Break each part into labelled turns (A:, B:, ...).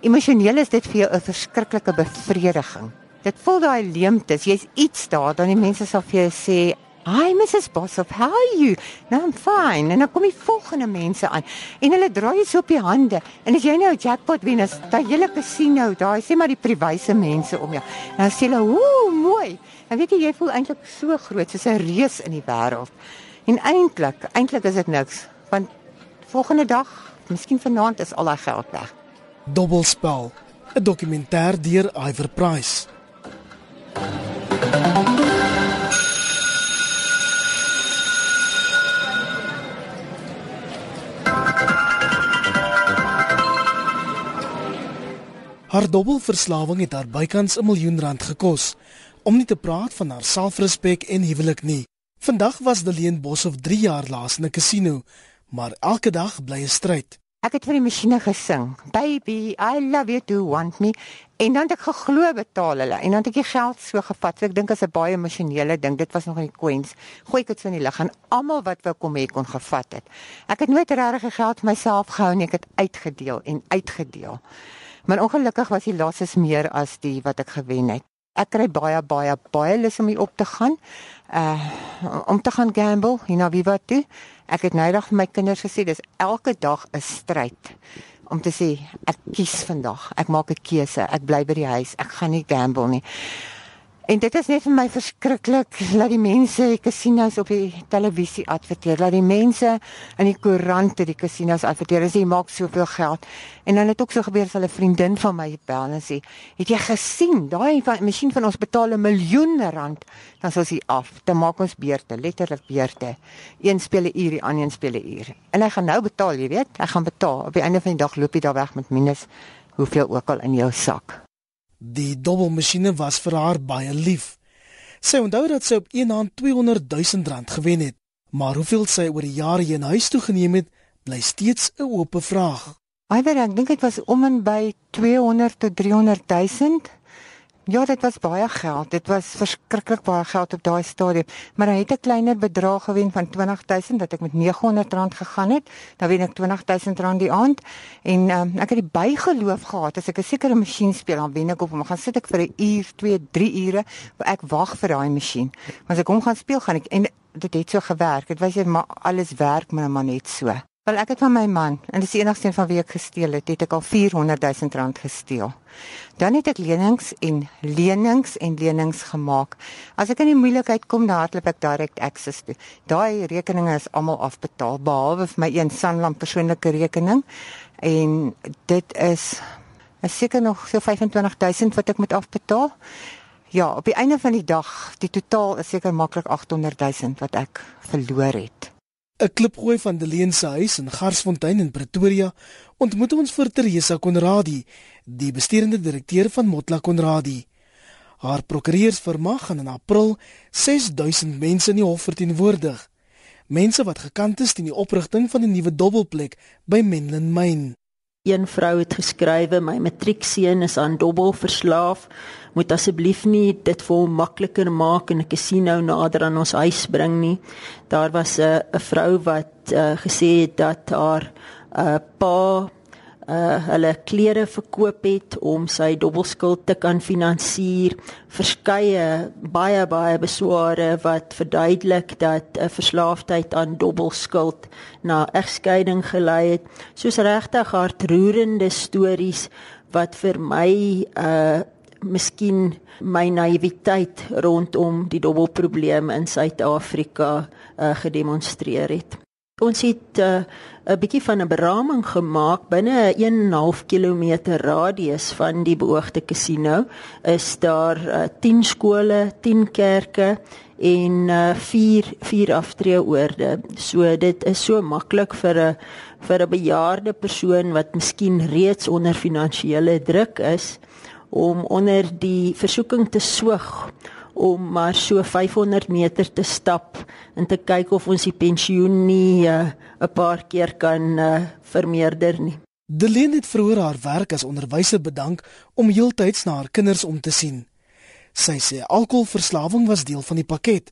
A: Emosioneel is dit vir jou 'n verskriklike bevrediging. Dit voel daai leemtes, jy's iets daar, dan die mense sal vir jou sê, "Hi Mrs. Boshoff, how are you?" "No, I'm fine." En dan kom die volgende mense aan en hulle draai jou so op die hande. En as jy nou 'n jackpot wen, is daai hele casino, daai sê maar die priwyse mense om jou. Dan sê hulle, "Ooh, mooi." En weet jy, jy voel eintlik so groot, soos 'n reus in die wêreld. En eintlik, eintlik is dit niks, want volgende dag, miskien vanaand is al daai geld weg.
B: Dobbelspel, 'n dokumentêr deur Iver Price. Haar dobbelverslawing het haar bykans 'n miljoen rand gekos, om nie te praat van haar selfrespek en huwelik nie. Vandag was Deleen Boshoff 3 jaar laas in 'n casino, maar elke dag bly 'n stryd.
A: Ek het vir die masjiene gesing, "Baby, I love you to want me." En dan het ek geglo betaal hulle en dan het ek die geld so gevat. So ek dink as 'n baie emosionele ding, dit was nog in die coins. Gooi ek dit so in die lug en almal wat wou kom hê kon gevat het. Ek het nooit regtig geld vir myself gehou nie, ek het uitgedeel en uitgedeel. Maar ongelukkig was die losses meer as die wat ek gewen het. Ek kry baie baie baie lus om hier op te gaan. Uh om te gaan gamble, know, wie wat toe. Ek het nou net vir my kinders gesê dis elke dag 'n stryd om te sê ek kies vandag. Ek maak 'n keuse. Ek bly by die huis. Ek gaan nie gamble nie. En dit is net vir my verskriklik dat die mense die casinos op die televisie adverteer, dat die mense in die koerante die casinos adverteer. Hulle maak soveel geld. En dan het ook so gebeur dat 'n vriendin van my bel en sê, "Het jy gesien? Daai masjien van ons betaal 'n miljoen rand, dan sou sy af. Dan maak ons beurte, letterlik beurte. Een speel 'n uur, die ander een speel 'n uur. En hy gaan nou betaal, jy weet. Hy gaan betaal. Op die einde van die dag loop jy daar weg met minus hoeveel ook al in jou sak."
B: Die dobbelmasjiene was vir haar baie lief. Sy onthou dat sy op een hand 200 000 rand gewen het, maar hoeveel sy oor die jare in huis toe geneem het, bly steeds 'n oop vraag.
A: Iwer ek dink dit was om en by 200 tot 300 000. Ja, dit was baie geld. Dit was verskriklik baie geld op daai stadium. Maar hy het 'n kleiner bedrag gewen van 20000 dat ek met R900 gegaan het. Dan wen ek R20000 die aand. En um, ek het die bygeloof gehad as ek 'n sekere masjien speel, dan wen ek op hom. Gaan sit ek vir 'n uur, 2, 3 ure, ek wag vir daai masjien. Maar as ek hom gaan speel, gaan ek en dit het so gewerk. Dit was net maar alles werk maar net so. Wel ek het van my man en dis enigste een van wie ek gesteel het, het ek al 400 000 rand gesteel. Dan het ek lenings en lenings en lenings gemaak. As ek in die moeilikheid kom, dan hardloop ek direk access toe. Daai rekeninge is almal afbetaal behalwe vir my een Sanlam persoonlike rekening en dit is is seker nog so 25000 wat ek moet afbetaal. Ja, op die einde van die dag, die totaal is seker maklik 800000 wat ek verloor het.
B: 'n klipgooi van Deleen se huis in Garsfontein in Pretoria, ontmoet ons vir Teresa Konradi, die besturende direkteur van Motla Konradi. Haar prokureursfirma gaan in April 6000 mense in die hof verteenwoordig. Mense wat gekant is teen die oprigting van 'n nuwe dubbelplek by Menlyn Mine.
C: Een vrou het geskrywe my matriekseun is aan dobbel verslaaf. Moet asseblief nie dit vir hom makliker maak en 'n casino nader aan ons huis bring nie. Daar was 'n 'n vrou wat uh, gesê het dat haar uh, pa uh hulle klere verkoop het om sy dobbelskuld te kan finansier verskeie baie baie besware wat verduidelik dat 'n verslaafdheid aan dobbelskuld na egskeiding gelei het soos regtig hartroerende stories wat vir my uh miskien my naïwiteit rondom die dobbelprobleem in Suid-Afrika uh, gedemonstreer het ons het uh, 'n bietjie van 'n beraming gemaak binne 'n 1.5 km radius van die beoogde casino is daar uh, 10 skole, 10 kerke en uh, 4 4 aftreeoorde. So dit is so maklik vir 'n vir 'n bejaarde persoon wat miskien reeds onder finansiële druk is om onder die versoeking te swoeg om maar so 500 meter te stap en te kyk of ons die pensioen nie eh, 'n uh, paar keer kan uh, vermeerder nie.
B: Deleen het vroeër haar werk as onderwyser bedank om heeltyds na haar kinders om te sien. Sy sê alkoholverslawing was deel van die pakket.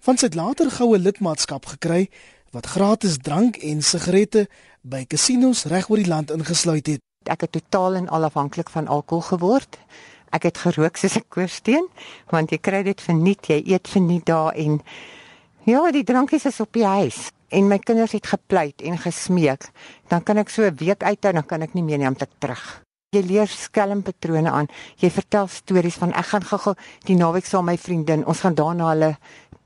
B: Van sy het later goue lidmaatskap gekry wat gratis drank en sigarette by casinos reg oor die land ingesluit het.
A: Ek het totaal en al afhanklik van alkohol geword. Ek het gerook soos 'n koorsteen, want jy kry dit verniet, jy eet verniet daar en ja, die drankies is op die huis en my kinders het gepleit en gesmeek. Dan kan ek so 'n week uithou, dan kan ek nie meer nie om te terug. Jy leer skelmpatrone aan. Jy vertel stories van ek gaan gou-gou die naweek saam my vriendin, ons gaan daar na hulle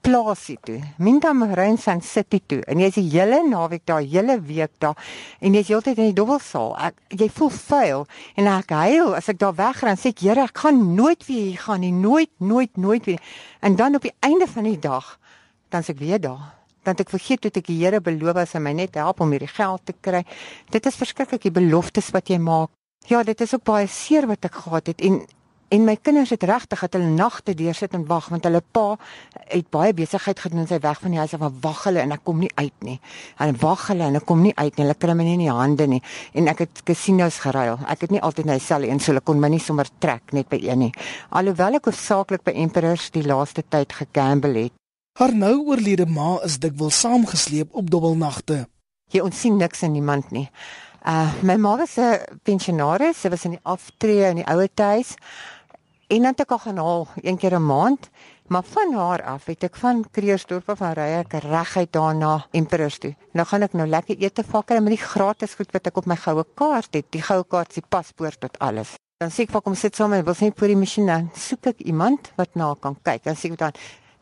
A: plaasie toe. Minta Marine Sun City toe. En jy's die hele naweek daar, hele week daar en jy's heeltyd in die dobbelsaal. Ek jy voel vuil en ek huil as ek daar weggaan sê ek Here, ek gaan nooit weer hier gaan nie, nooit, nooit, nooit weer. En dan op die einde van die dag dan sê ek weer daar. Dan ek vergeet toe ek die Here beloof as hy my net help om hierdie geld te kry. Dit is verskriklik die beloftes wat jy maak. Ja, dit is ook baie seer wat ek gehad het en En my kinders het regtig dat hulle nagte deur sit en wag want hulle pa het baie besigheid gedoen sy weg van die huis af en wag hulle en ek kom nie uit nie. Hulle wag hulle en ek kom nie uit nie. Hulle kry my nie in die hande nie. En ek het casinos geruil. Ek het nie altyd na dieselfde een so hulle kon my nie sommer trek net by een nie. Alhoewel ek hoofsaaklik by Emperors die laaste tyd gegamble het.
B: Haar nou oorlede ma is dikwels saamgesleep op dobbelnagte.
A: Jy ontsien niks in niemand nie. Uh my ma was 'n pensionaris. Sy was in die aftree in die ouer huis. En dan het ek al gaan haal een keer 'n maand, maar van haar af het ek van Kreersdorp af van ry ek reguit daarna Emperors toe. Nou gaan ek nou lekker ete vakker met die gratis goed wat ek op my goue kaart het. Die goue kaart se paspoort tot alles. Dan sê ek vir kom sit saam en wil sê vir die masjien dan soek ek iemand wat na kan kyk. Dan sê ek dan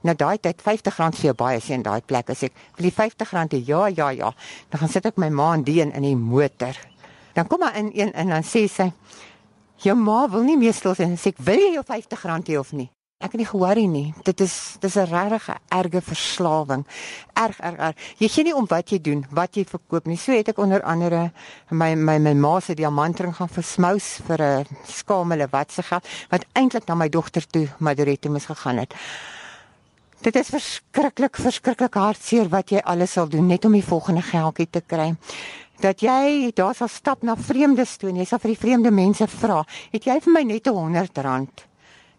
A: nou daai tyd R50 vir jou baie sien daai plek as ek wil die R50 hê. Ja, ja, ja. Dan gaan sit ek my ma en die in die motor. Dan kom maar in een en dan sê sy Jou ma wil nie meer stil sien. Sê ek, "Wil jy jou R50 hê of nie?" Ek het nie gehoor nie. Dit is dis 'n regtig erge verslawing. Erg erg erg. Jy sien nie om wat jy doen, wat jy verkoop nie. So het ek onder andere my my my ma se diamantring gaan versmous vir 'n skamele wat se geld wat eintlik na my dogter toe, Madorette moes gegaan het. Dit is verskriklik, verskriklik hartseer wat jy alles sal doen net om die volgende geldjie te kry dat jy daar sal stap na vreemdes toe en jy sal vir die vreemde mense vra, "Het jy vir my net 'n 100 rand?"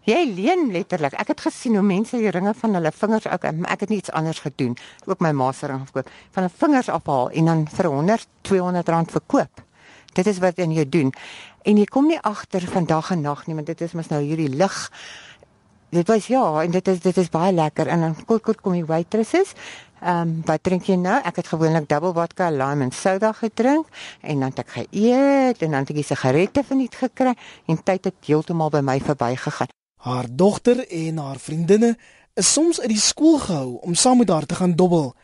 A: Jy leen letterlik. Ek het gesien hoe mense die ringe van hulle vingers ook ek het niks anders gedoen. Ook my ma se ring gekoop. Van hulle vingers afhaal en dan vir 100, 200 rand verkoop. Dit is wat jy doen. En jy kom nie agter vandag en nag nie, want dit is mos nou hierdie lig. Dit was ja, en dit is dit is baie lekker en dan kort kort kom die waitresses Ehm um, wat drink jy nou? Ek het gewoonlik double vodka lime en soda gedrink en dan het ek geëet en dan het ek 'n sigarette verniet gekry en tyd het heeltemal by my verbygegaan.
B: Haar dogter en haar vriendinne is soms uit die skool gehou om saam met haar te gaan dobbel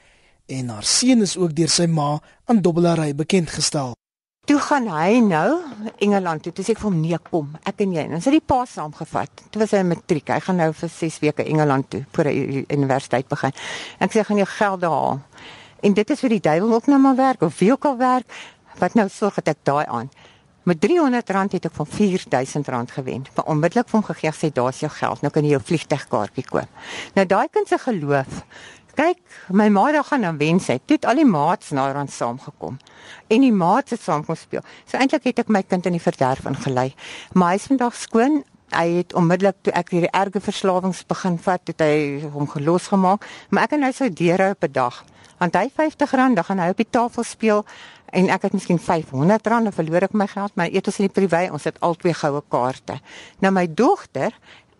B: en haar seun is ook deur sy ma aan dobbelary bekend gestel.
A: Toe gaan hy nou Engeland toe. Toe sê ek vir hom nee, kom. Ek en jy. En sy het die pa saamgevat. Toe was hy in matriek. Hy gaan nou vir 6 weke Engeland toe voor hy universiteit begin. Ek sê gaan jou geld daar haal. En dit is vir die duiwel ook nou maar werk of wie ook al werk wat nou sorg dat ek daai aan. Met 300 rand het ek van 4000 rand gewen. Vir onmiddellik vir hom gegee sê daar's jou geld. Nou kan jy jou vliegtuigkaartjie koop. Nou daai kind se geloof Kyk, my ma het gaan dan wen sy. Toe het al die maats na haar aan saamgekom. En die maats het saam kom speel. So eintlik het ek my kind in die verderf ingelei. Maar hy is vandag skoon. Hy het onmiddellik toe ek hierdie erge verslawings begin vat, het hy hom gelos gemaak. Maar ek en hy sou deure op 'n dag. Want hy R50, dan gaan hy op die tafel speel en ek het miskien R500 en verloor ek my geld, maar eet ons in die privé, ons het albei goue kaarte. Nou my dogter,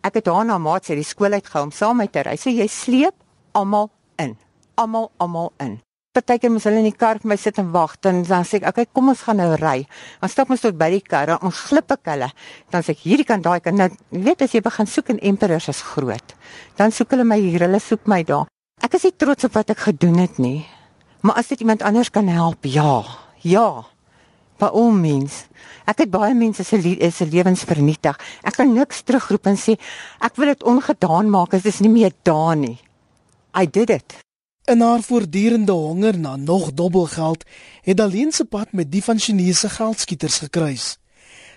A: ek het haar na maats uit die skool uitgehou om saam met haar. Hy sê jy sleep almal in. Almal almal in. Partykeer moet hulle in die kar vir my sit en wag en dan sê ek, "Oké, okay, kom ons gaan nou ry." Dan stap ons tot by die kar en glip ek hulle. Dan sê ek, "Hierdie kan daai kan nou weet as jy begin soek in Emperors is groot." Dan soek hulle my hier, hulle soek my daar. Ek is nie trots op wat ek gedoen het nie. Maar as dit iemand anders kan help, ja. Ja. By al mens. Ek het baie mense se se lewens vernietig. Ek kan niks terugroep en sê ek wil dit ongedaan maak dit is nie meer daar nie. I did it.
B: In haar voortdurende honger na nog dubbelgeld het Daleen se pad met die van Chinese geldskieters gekruis.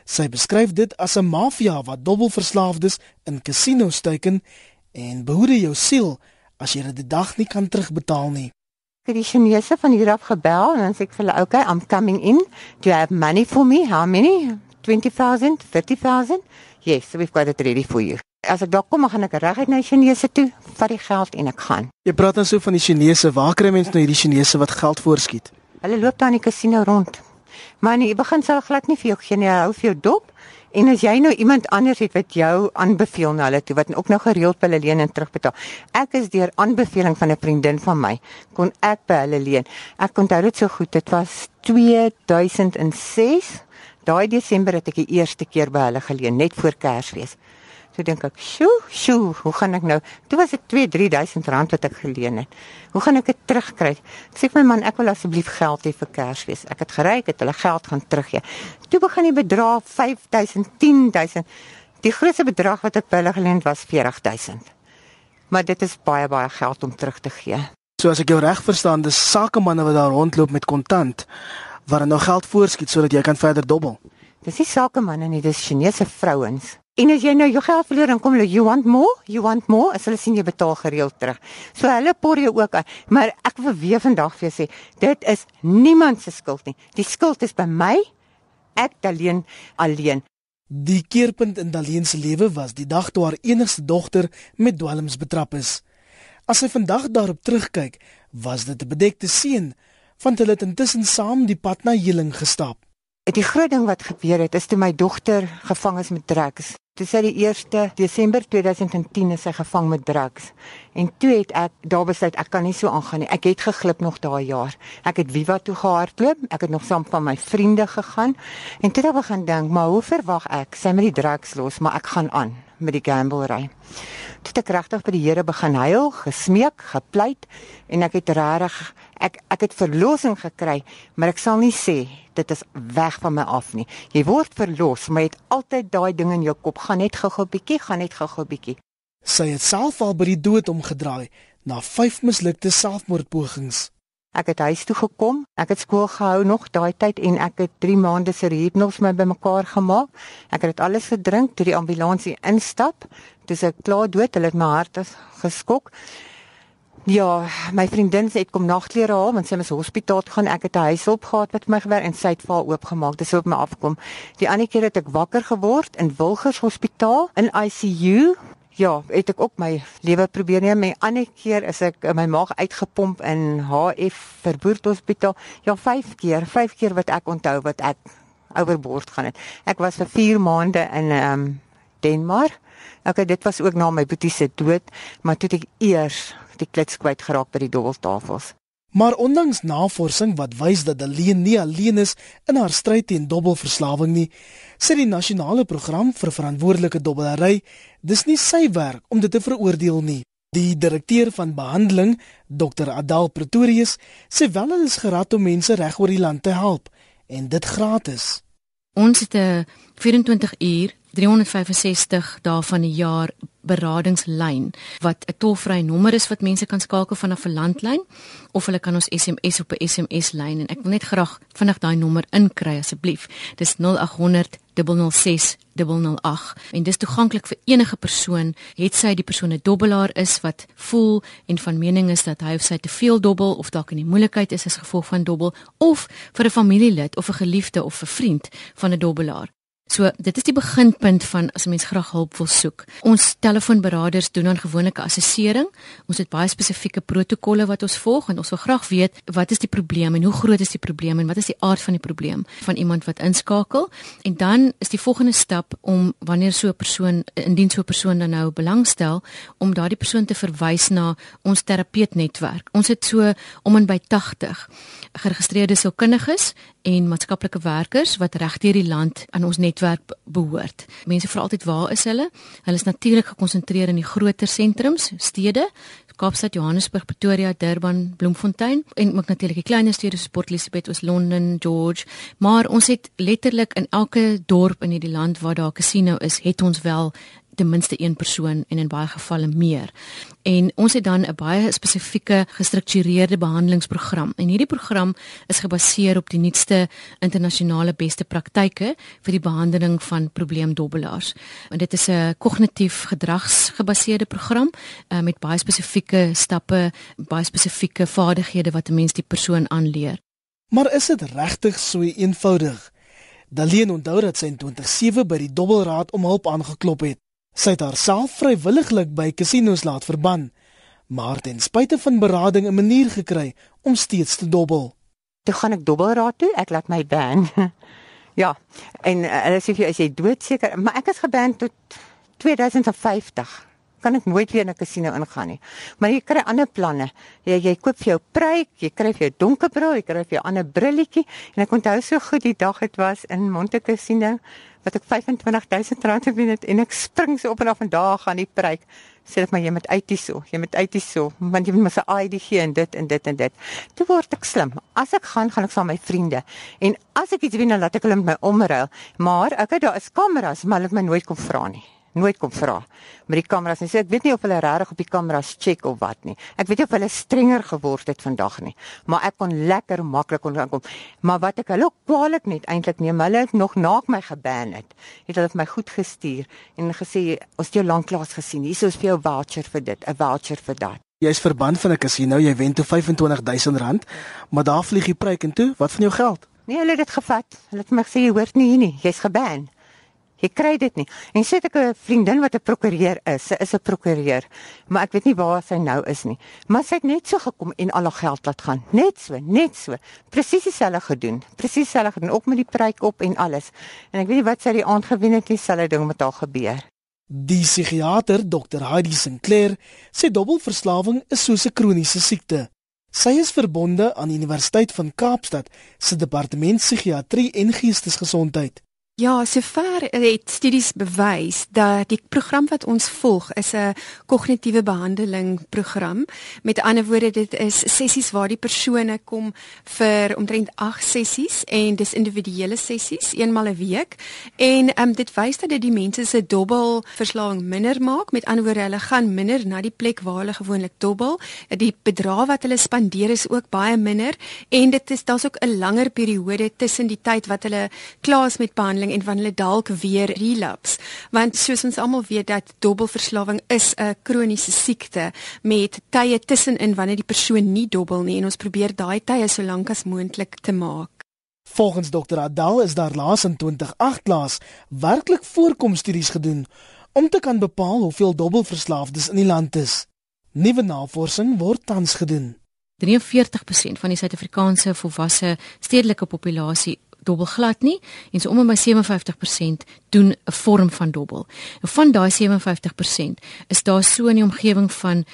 B: Sy beskryf dit as 'n maffia wat dubbelverslaafdes in casinos teiken en behoede jou siel as jy dit dag nie kan terugbetaal nie.
A: Ek het die Chinese van hier af gebel en sê ek vir hulle, "Okay, I'm coming in. Do you have money for me? How many? 20,000, 30,000? Yes, so we've got it ready for you." As ek daar kom, gaan ek reguit na die Chinese toe, vat die geld en ek gaan.
B: Jy praat dan so van die Chinese. Waar kry mense nou hierdie Chinese wat geld voorskiet?
A: Hulle loop daar in die casino rond. Maar in die begin sal glad nie vir jou gee nie. Hou vir jou dop. En as jy nou iemand anders het wat jou aanbeveel na hulle toe wat ook nou gereeld by hulle leen en terugbetaal. Ek is deur aanbeveling van 'n vriendin van my kon ek by hulle leen. Ek onthou dit so goed. Dit was 2006. Daai Desember het ek die eerste keer by hulle geleen net voor Kersfees. Toe dink ek, "Sjoe, sjoe, hoe gaan ek nou? Toe was dit 2-3000 rand wat ek geleen het. Hoe gaan ek dit terugkry?" Sê ek my man, "Ek wil asseblief geld hê vir Kersfees. Ek het gery, ek het hulle geld gaan teruggee." Toe begin die bedrag 5000, 10000. Die grootste bedrag wat ek by hulle geleen het was 40000. Maar dit is baie baie geld om terug te gee.
B: So as ek jou reg verstaan, dis sakemanne wat daar rondloop met kontant waar hulle nou geld voorskiet sodat jy kan verder dobbel.
A: Dis nie sakemanne nie, dis Chinese vrouens. En as jy nou jou geld verloor dan kom hulle you want more? You want more? As hulle sien jy betaal gereeld terug. So hulle por jou ook aan. Maar ek wil weer vandag vir jou sê, dit is niemand se skuld nie. Die skuld is by my. Ek alleen alleen.
B: Die keerpunt in Daleen se lewe was die dag toe haar enigste dogter met dwelms betrap is. As sy vandag daarop terugkyk, was dit 'n bedekte seën, want hulle het intussen saam die pad na heling gestap.
A: Die groot ding wat gebeur het is toe my dogter gevang is met drugs. Toe sy die 1 Desember 2010 is sy gevang met drugs. En toe het ek daar besluit ek kan nie so aangaan nie. Ek het geglip nog daai jaar. Ek het Viva toe gehardloop. Ek het nog saam van my vriende gegaan. En toe het ek begin dink, maar hoe verwag ek sy met die drugs los, maar ek gaan aan met die gamblery. Het ek regtig by die Here begin huil, gesmeek, gepleit en ek het regtig ek ek het verlossing gekry, maar ek sal nie sê dit is weg van my af nie. Jy word verlos, maar jy het altyd daai ding in jou kop, gaan net gou-gou bietjie, gaan net gou-gou bietjie.
B: Sy het self al by die dood omgedraai na 5 mislukte selfmoordpogings.
A: Ek het huis toe gekom. Ek het skool gehou nog daai tyd en ek het 3 maande se hypnos my bymekaar gemaak. Ek het dit alles gedrink toe die ambulansie instap. Dis ek klaar dood. Hulle het my hart geskok. Ja, my vriendin sê ek kom nagklere haal want sy moet hospitaal toe gaan. Ek het 'n huishulp gehad wat vir my gewerk en sy het val oopgemaak. Dis op my afkom. Die ander keer het ek wakker geword in Wilgers Hospitaal in ICU. Ja, het ek ook my lewe probeer neem. My ander keer is ek in my maag uitgepomp in HF Verboort Hospitaal. Ja, 5 keer, 5 keer wat ek onthou wat ek oorboord gaan het. Ek was vir 4 maande in ehm um, Denmark. Okay, dit was ook na my boetie se dood, maar toe ek eers die klits kwyt geraak by die dobbeltafels.
B: Maar ondanks navorsing wat wys dat Daleen nie alleen is in haar stryd teen dobbelverslawing nie, sê die nasionale program vir verantwoordelike dobbelery, dis nie sy werk om dit te veroordeel nie. Die direkteur van behandeling, Dr. Adal Pretorius, sê wel hulle is gerad om mense reg oor die land te help en dit gratis.
D: Ons het 'n 24 uur 365 dae van die jaar beradingslyn wat 'n tolvrye nommer is wat mense kan skakel vanaf 'n landlyn of hulle kan ons SMS op 'n SMS lyn en ek wil net graag vinnig daai nommer inkry asseblief. Dis 0800 006 008 en dis toeganklik vir enige persoon, het sy die persoon 'n dobbelaar is wat voel en van mening is dat hy of sy te veel dobbel of dalk in die moeilikheid is as gevolg van dobbel of vir 'n familielid of 'n geliefde of 'n vriend van 'n dobbelaar. So dit is die beginpunt van as 'n mens graag hulp wil soek. Ons telefoonberaders doen dan gewoonlik 'n assessering. Ons het baie spesifieke protokolle wat ons volg en ons wil graag weet wat is die probleem en hoe groot is die probleem en wat is die aard van die probleem van iemand wat inskakel. En dan is die volgende stap om wanneer so 'n persoon indien so 'n persoon dan nou belangstel om daardie persoon te verwys na ons terapeutnetwerk. Ons het so om en by 80 geregistreerde sielkundiges en maatskaplike werkers wat regdeur die land aan ons netwerk behoort. Mense vra altyd waar is hulle? Hulle is natuurlik gekonsentreer in die groter sentrums, stede, Kaapstad, Johannesburg, Pretoria, Durban, Bloemfontein en ook natuurlik die kleiner stede soos Port Elizabeth, ons Londen, George, maar ons het letterlik in elke dorp in hierdie land waar daar 'n casino is, het ons wel ten minste een persoon en in baie gevalle meer. En ons het dan 'n baie spesifieke gestruktureerde behandelingsprogram. En hierdie program is gebaseer op die nuutste internasionale beste praktyke vir die behandeling van probleemdobbelaars. En dit is 'n kognitief gedragsgebaseerde program uh, met baie spesifieke stappe, baie spesifieke vaardighede wat 'n mens die persoon aanleer.
B: Maar is dit regtig so eenvoudig? Daleen onthou dat sy in 2007 by die Dobbelraad om hulp aangeklop het. Sy het haarself vrywilliglik by casinos laat verban, maar ten spyte van berading 'n manier gekry om steeds te dobbel.
A: Toe gaan ek dobbelraad toe, ek laat my ban. ja. En uh, hulle sê vir jou as jy doodseker, maar ek is geban tot 2050 kan ek nooit weer in 'n casino ingaan nie. Maar jy kry ander planne. Jy jy koop vir jou pruik, jy kry vir jou donkerbril, jy kry vir jou ander brilletjie en ek onthou so goed die dag dit was in Monte Casino wat ek 25000 rand gewen het en ek spring so op en af en daar gaan die pruik. Sê dit maar jy moet uit hierso, jy moet uit hierso want jy moet mos 'n ID gee en dit en dit en dit. Toe word ek slim. As ek gaan, gaan ek saam met my vriende. En as ek iets wen, dan laat ek hulle met my omruil. Maar okay, daar is kameras, maar hulle het my nooit kom vra nie nooit kom vra met die kameras nie. So ek weet nie of hulle regtig op die kameras check of wat nie. Ek weet nie of hulle strenger geword het vandag nie. Maar ek kon lekker maklik kon aankom. Maar wat ek hulle kwaliek net eintlik neem, hulle het nog na my geban het. Het hulle vir my goed gestuur en gesê ons het jou lanklaas gesien. Hier is vir jou voucher vir dit, 'n voucher vir dat.
B: Jy's verband van 'n casino, jy wen toe R25000, maar daar vlieg jy pryk en toe, wat van jou geld?
A: Nee, hulle het dit gevat. Hulle het my gesê jy hoort nie hier nie. Jy's geban. Jy kry dit nie. En sê ek 'n vriendin wat 'n prokureur is, sy is 'n prokureur, maar ek weet nie waar sy nou is nie. Maar sy het net so gekom en al haar geld laat gaan. Net so, net so. Presies dieselfde gedoen. Presies dieselfde gedoen ook met die pryk op en alles. En ek weet nie wat sy die aand gewen het nie, dit ding met haar gebeur.
B: Die psigiater Dr. Heidi Sinclair sê dobbelverslawing is soos 'n kroniese siekte. Sy is verbonde aan die Universiteit van Kaapstad se departement psigiatrie en geestesgesondheid.
E: Ja, sover het studies bewys dat die program wat ons volg is 'n kognitiewe behandeling program. Met ander woorde, dit is sessies waar die persone kom vir omtrent 8 sessies en dis individuele sessies, eenmal 'n een week. En um, dit wys dat dit die mense se dobbel verslawing minder maak. Met ander woorde, hulle gaan minder na die plek waar hulle gewoonlik dobbel. Die bedrag wat hulle spandeer is ook baie minder en dit is daar's ook 'n langer periode tussen die tyd wat hulle klaar is met behandeling behandeling en van hulle dalk weer relapse want soos ons almal weet dat dobbelverslawing is 'n kroniese siekte met tye tussenin wanneer die persoon nie dobbel nie en ons probeer daai tye so lank as moontlik te maak.
B: Volgens Dr. Adal is daar laas in 2008 laas werklik voorkomstudies gedoen om te kan bepaal hoeveel dobbelverslaafdes in die land is. Nuwe navorsing word tans gedoen.
D: 43% van die Suid-Afrikaanse volwasse stedelike populasie dobbel glad nie en so om by 57% doen 'n vorm van dobbel. En van daai 57% is daar so in die omgewing van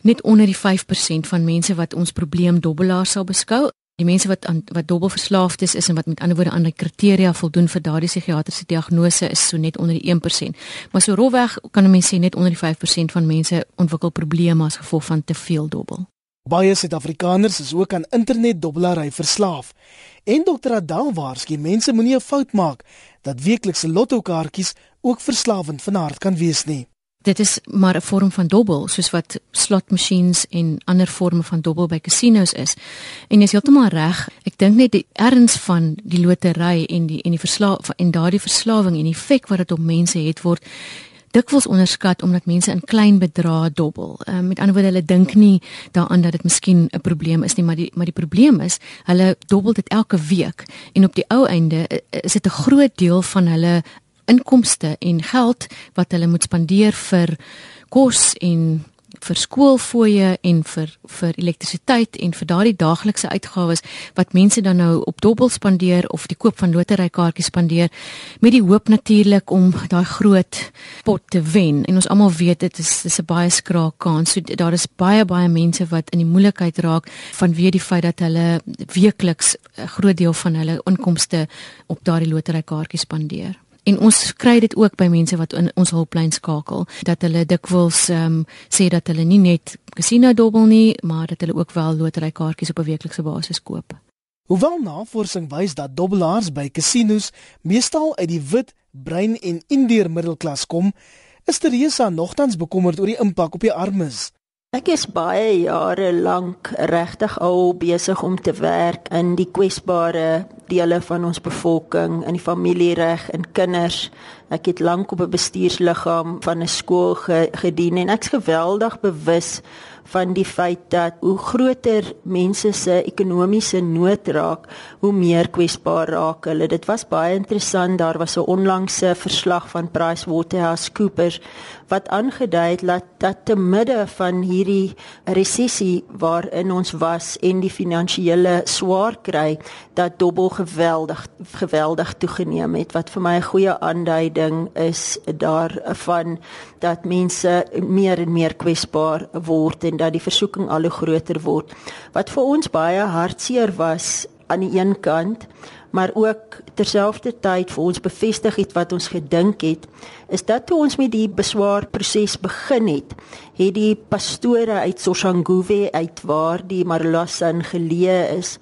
D: net onder die 5% van mense wat ons probleem dobbelaars sal beskou. Die mense wat aan wat dobbelverslaafd is, is en wat met ander woorde aan die kriteria voldoen vir daardie psigiatriese diagnose is so net onder die 1%. Maar so rolweg kan 'n mens sê net onder die 5% van mense ontwikkel probleme as gevolg van te veel dobbel.
B: Baie Suid-Afrikaners is ook aan internetdobbelary verslaaf. En dokter Adal waarsku mense moenie 'n fout maak dat weeklikse lottokaartjies ook verslawend van aard kan wees nie.
D: Dit is maar 'n vorm van dobbel soos wat slotmasjiens en ander forme van dobbel by casinos is. En jy is heeltemal reg. Ek dink net die erns van die lotery en die en die verslaaf en daardie verslawing en die effek wat dit op mense het word dikwels onderskat omdat mense in klein bedrae dobbel. Ehm uh, met ander woorde hulle dink nie daaraan dat dit miskien 'n probleem is nie, maar die maar die probleem is hulle dobbel dit elke week en op die ou einde uh, is dit 'n groot deel van hulle inkomste en geld wat hulle moet spandeer vir kos en vir skoolfooie en vir vir elektrisiteit en vir daardie daaglikse uitgawes wat mense dan nou op dobbel spandeer of die koop van loterykaartjies spandeer met die hoop natuurlik om daai groot pot te wen. En ons almal weet dit is dis 'n baie skraal kans. So daar is baie baie mense wat in die moeilikheid raak vanweë die feit dat hulle weekliks 'n groot deel van hulle inkomste op daardie loterykaartjies spandeer En ons kry dit ook by mense wat in ons hulplyn skakel dat hulle dikwels ehm um, sê dat hulle nie net casino dobbel nie, maar dat hulle ook wel loterykaartjies op 'n weeklikse basis koop.
B: Hoewel navorsing wys dat dobbelaars by casinos meestal uit die wit, bruin en indiër middelklas kom, is Teresa nogtans bekommerd oor die impak op die armes.
C: Ek is baie jare lank regtig al besig om te werk in die kwesbare dele van ons bevolking, in die familiereg en kinders. Ek het lank op 'n bestuursliggaam van 'n skool ge gedien en ek's geweldig bewus van die feit dat hoe groter mense se ekonomiese nood raak, hoe meer kwesbaar raak hulle. Dit was baie interessant, daar was 'n onlangse verslag van PricewaterhouseCoopers wat aangedui het dat, dat te midde van hierdie resessie waarin ons was en die finansiële swaar kry, dat dobbel geweldig geweldig toegeneem het wat vir my 'n goeie aanduiding is daarvan dat mense meer en meer kwesbaar word en dat die versoeking al hoe groter word. Wat vir ons baie hartseer was aan die een kant maar ook terselfdertyd vir ons bevestig het wat ons gedink het is dat toe ons met die beswaar proses begin het het die pastore uit Soshanguve uit waar die Marulasan geleë is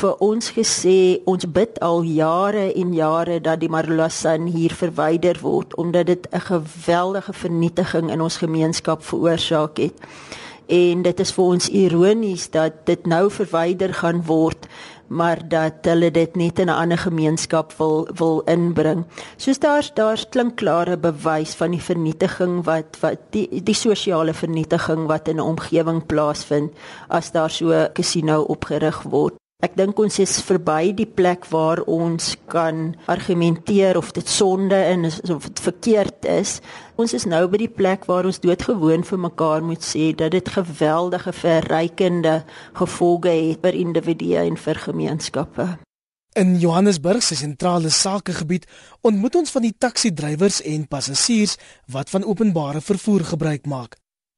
C: vir ons gesê ons bid al jare en jare dat die Marulasan hier verwyder word omdat dit 'n geweldige vernietiging in ons gemeenskap veroorsaak het. En dit is vir ons ironies dat dit nou verwyder gaan word maar dat hulle dit net in 'n ander gemeenskap wil wil inbring. Soos daar's daar's klinkklare bewys van die vernietiging wat wat die die sosiale vernietiging wat in 'n omgewing plaasvind as daar so 'n casino opgerig word. Ek dink ons is verby die plek waar ons kan argumenteer of dit sonde is of dit verkeerd is. Ons is nou by die plek waar ons doodgewoon vir mekaar moet sê dat dit geweldige verrykende gevolge het vir individue en vir gemeenskappe.
B: In Johannesburg se sentrale sakegebied ontmoet ons van die taxi-drywers en passasiers wat van openbare vervoer gebruik maak.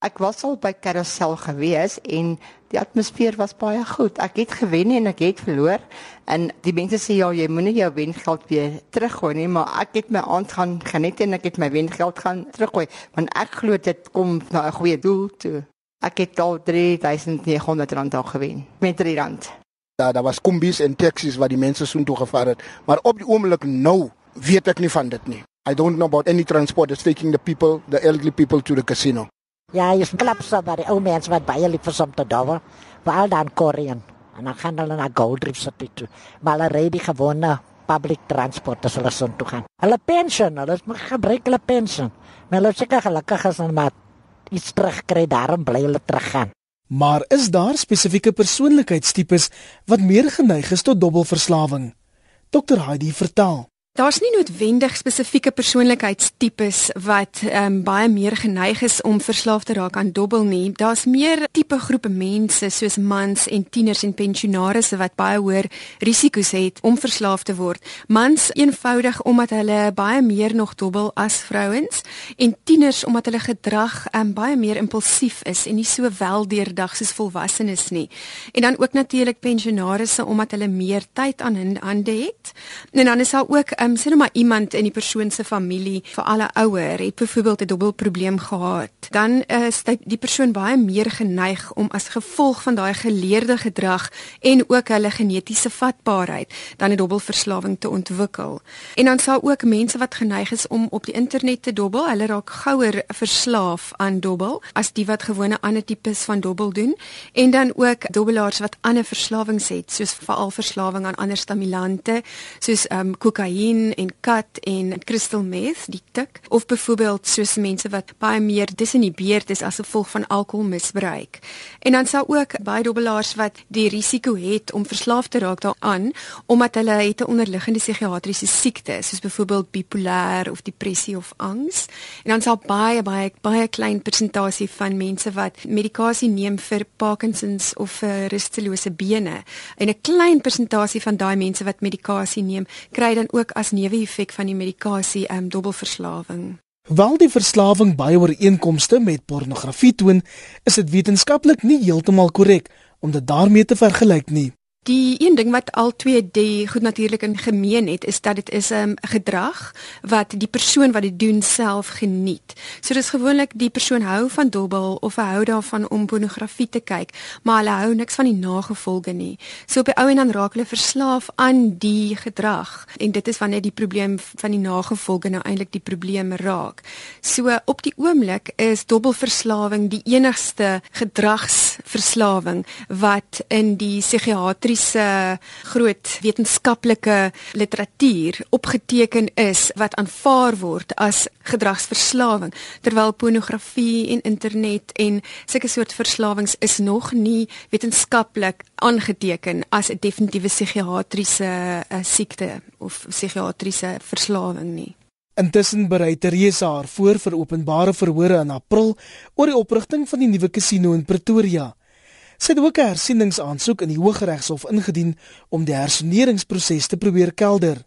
A: Ek was al by Carousel gewees en die atmosfeer was baie goed. Ek het gewen en ek het verloor en die mense sê ja, jy moenie jou wengeld weer teruggooi nie, maar ek het my aand gaan geniet en ek het my wengeld gaan teruggooi want ek glo dit kom na 'n goeie doel toe. Ek het al 3900 rand al gewen met 3 rand.
F: Daar daar was kombis en taxis wat die mense soontoe gevaar het, maar op die oomblik nou weet ek nie van dit nie. I don't know about any transport that's taking the people, the elderly people to the casino.
G: Ja, jy klap so by die ou mense wat baie lief is om te dawe. Veral dan Korean. En dan gaan hulle na Gold Reef City toe. Maar hulle ry die gewone public transport as hulle son toe gaan. Hulle pension, hulle moet gebruik hulle pension. Maar hulle seker gelukkig is dan maar iets terugkry daarom bly hulle teruggaan.
B: Maar is daar spesifieke persoonlikheidstipes wat meer geneig is tot dobbelverslawing? Dr Heidi vertel.
E: Daar's nie noodwendig spesifieke persoonlikheidstipes wat ehm um, baie meer geneig is om verslaaf te raak aan dobbel nie. Daar's meer tipe groepe mense soos mans en tieners en pensionaarsse wat baie hoër risiko's het om verslaaf te word. Mans eenvoudig omdat hulle baie meer nog dobbel as vrouens en tieners omdat hulle gedrag ehm um, baie meer impulsief is en nie so wel deurdag soos volwassenes nie. En dan ook natuurlik pensionaarsse omdat hulle meer tyd aan hande het. En dan is daar ook ehm um, sê nou maar iemand in die persoon se familie, vir alle ouer, het byvoorbeeld 'n dubbelprobleem gehad, dan is die, die persoon baie meer geneig om as gevolg van daai geleerde gedrag en ook hulle genetiese vatbaarheid dan 'n dubbelverslawing te ontwikkel. En dan sal ook mense wat geneig is om op die internet te dobbel, hulle raak gouer verslaaf aan dobbel as die wat gewone ander tipes van dobbel doen en dan ook dobbelaars wat ander verslawings het, soos veral verslawing aan ander stimulante, soos ehm um, kokain heroïne en kat en crystal meth, die tik, of byvoorbeeld soos mense wat baie meer disinhibeerd is as gevolg van alkoholmisbruik. En dan sal ook baie dobbelaars wat die risiko het om verslaaf te raak daaraan omdat hulle het 'n onderliggende psigiatriese siekte, soos byvoorbeeld bipolêr of depressie of angs. En dan sal baie baie baie klein persentasie van mense wat medikasie neem vir Parkinsons of vir rustelose bene. En 'n klein persentasie van daai mense wat medikasie neem, kry dan ook as neeweffek van die medikasie ehm um, dubbelverslawing.
B: Wel die verslawing baie ooreenkomste met pornografie toon, is dit wetenskaplik nie heeltemal korrek om dit daarmee te vergelyk nie.
E: Die een ding wat al twee die goed natuurlik in gemeen het is dat dit is 'n um, gedrag wat die persoon wat dit doen self geniet. So dis gewoonlik die persoon hou van dobbel of hou daarvan om pornografie te kyk, maar hulle hou niks van die nagevolge nie. So op die ou en dan raak hulle verslaaf aan die gedrag en dit is wanneer die probleem van die nagevolge nou eintlik die probleem raak. So op die oomblik is dobbelverslawing die enigste gedragsverslawing wat in die psigiatrie psigiatriese groot wetenskaplike literatuur opgeteken is wat aanvaar word as gedragsverslawing terwyl pornografie en internet en sulke soort verslawings is nog nie wetenskaplik aangeteken as 'n definitiewe psigiatriese uh, siekte of psigiatriese verslawing nie.
B: Intussen berei Teresa haar voor vir openbare verhore in April oor die oprigting van die nuwe kasino in Pretoria. Sy het ook 'n hersieningsaansoek in die Hooggeregshof ingedien om die hersoneringsproses te probeer kelder.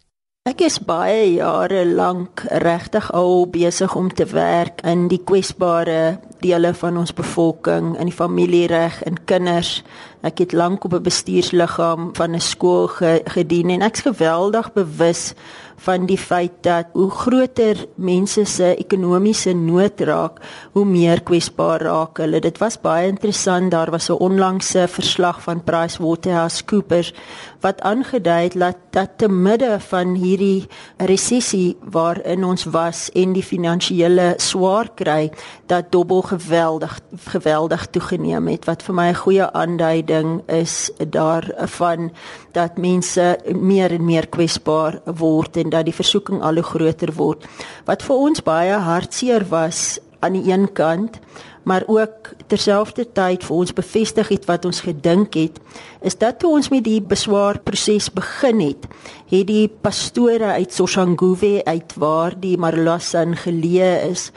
C: Ek is baie jare lank regtig al besig om te werk in die kwesbare dele van ons bevolking, in die familiereg en kinders. Ek het lank op 'n bestuursliggaam van 'n skool gedien en ek's geweldig bewus van die feit dat hoe groter mense se ekonomiese nood raak, hoe meer kwesbaar raak hulle. Dit was baie interessant, daar was 'n onlangse verslag van PricewaterhouseCoopers wat aangedui het dat dat te midde van hierdie resessie waarin ons was en die finansiële swaar kry, dat dobbel geweldig geweldig toegeneem het wat vir my 'n goeie aanduiding is daarvan dat mense meer en meer kwesbaar word en dat die versoeking al hoe groter word. Wat vir ons baie hartseer was aan die een kant, maar ook terselfdertyd vir ons bevestig het wat ons gedink het, is dat toe ons met die beswaarproses begin het, het die pastore uit Soshanguve uit waar die Marulasan geleë is,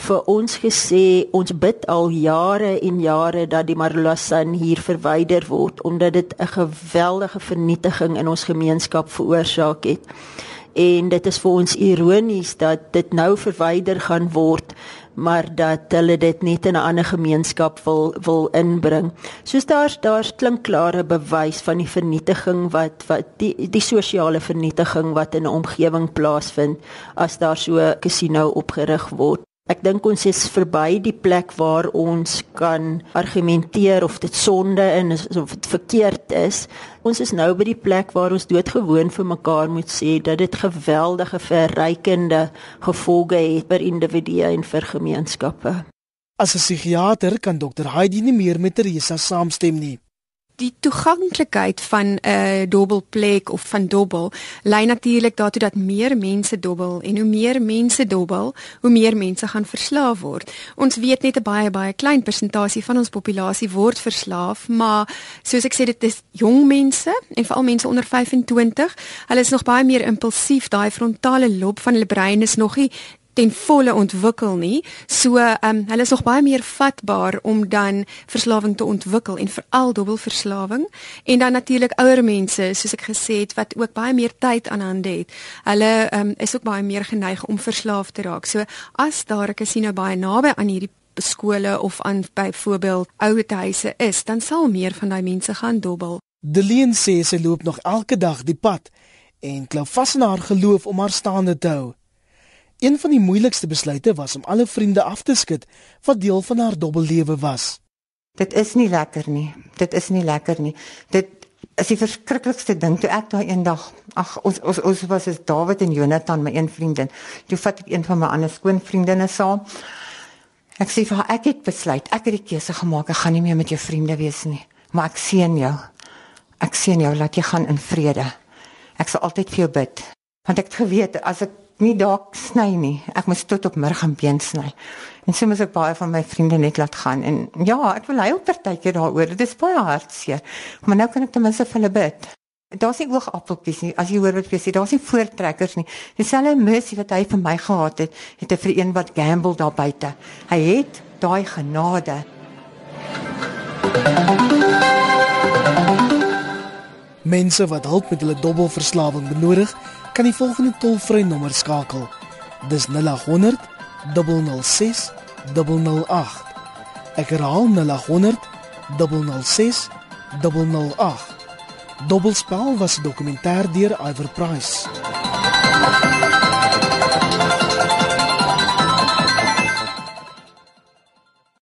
C: vir ons gesê ons bid al jare en jare dat die Marulasan hier verwyder word omdat dit 'n geweldige vernietiging in ons gemeenskap veroorsaak het en dit is vir ons ironies dat dit nou verwyder gaan word maar dat hulle dit net in 'n ander gemeenskap wil wil inbring. Soos daar's daar's klinkklare bewys van die vernietiging wat wat die die sosiale vernietiging wat in 'n omgewing plaasvind as daar so 'n casino opgerig word. Ek dink ons is verby die plek waar ons kan argumenteer of dit sonde is of dit verkeerd is. Ons is nou by die plek waar ons doodgewoon vir mekaar moet sê dat dit geweldige verrykende gevolge het vir individue en vir gemeenskappe.
B: As 'n psigiater kan dokter Heidi nie meer met Teresa saamstem nie
E: die toeganklikheid van 'n uh, dobbelplek of van dobbel lei natuurlik daartoe dat meer mense dobbel en hoe meer mense dobbel, hoe meer mense gaan verslaaf word. Ons weet net 'n baie baie klein persentasie van ons populasie word verslaaf, maar soos ek sê dit is jong mense en veral mense onder 25. Hulle is nog baie meer impulsief, daai frontale lob van hulle brein is nog nie ten volle ontwikkel nie. So ehm um, hulle is nog baie meer vatbaar om dan verslawing te ontwikkel en veral dubbelverslawing. En dan natuurlik ouer mense, soos ek gesê het, wat ook baie meer tyd aan hande het. Hulle ehm um, is ook baie meer geneig om verslaaf te raak. So as daar 'n casino baie naby aan hierdie skole of aan byvoorbeeld ouerhuise is, dan sal meer van daai mense gaan dobbel.
B: Deleen sê sy loop nog elke dag die pad en klou vas in haar geloof om haar staande te hou. Een van die moeilikste besluite was om alle vriende af te skud wat deel van haar dobbellewe was.
A: Dit is nie lekker nie. Dit is nie lekker nie. Dit is die verskriklikste ding toe ek daai eendag ag ons ons ons was is David en Jonathan my een vriendin. Toe vat ek een van my ander skoonvriendinne saam. Ek sê vir haar ek het besluit, ek het die keuse gemaak ek gaan nie meer met jou vriende wees nie. Maar ek seën jou. Ek seën jou laat jy gaan in vrede. Ek sal altyd vir jou bid. Want ek het geweet as ek nie dalk sny nie. Ek moes tot op middag en been sny. En so moet ek baie van my vriende net laat gaan en ja, ek wil huil partykeer daaroor. Dit is baie hartseer. Maar nou kan ek ten minste vir hulle bid. Daar's nie oogappeltjies nie. As jy hoor wat jy sê, daar's nie voortrekkers nie. Dieselfde mercy wat hy vir my gehad het, het hy vir een wat gamble daar buite. Hy het daai genade.
B: Mense wat hulp met hulle dobbelverslawing benodig, kan die volgende tolvrye nommer skakel. Dis 0800 006 008. Ek herhaal 0800 006 008. Dobbelspel was 'n dokumentêr deur Iver Price.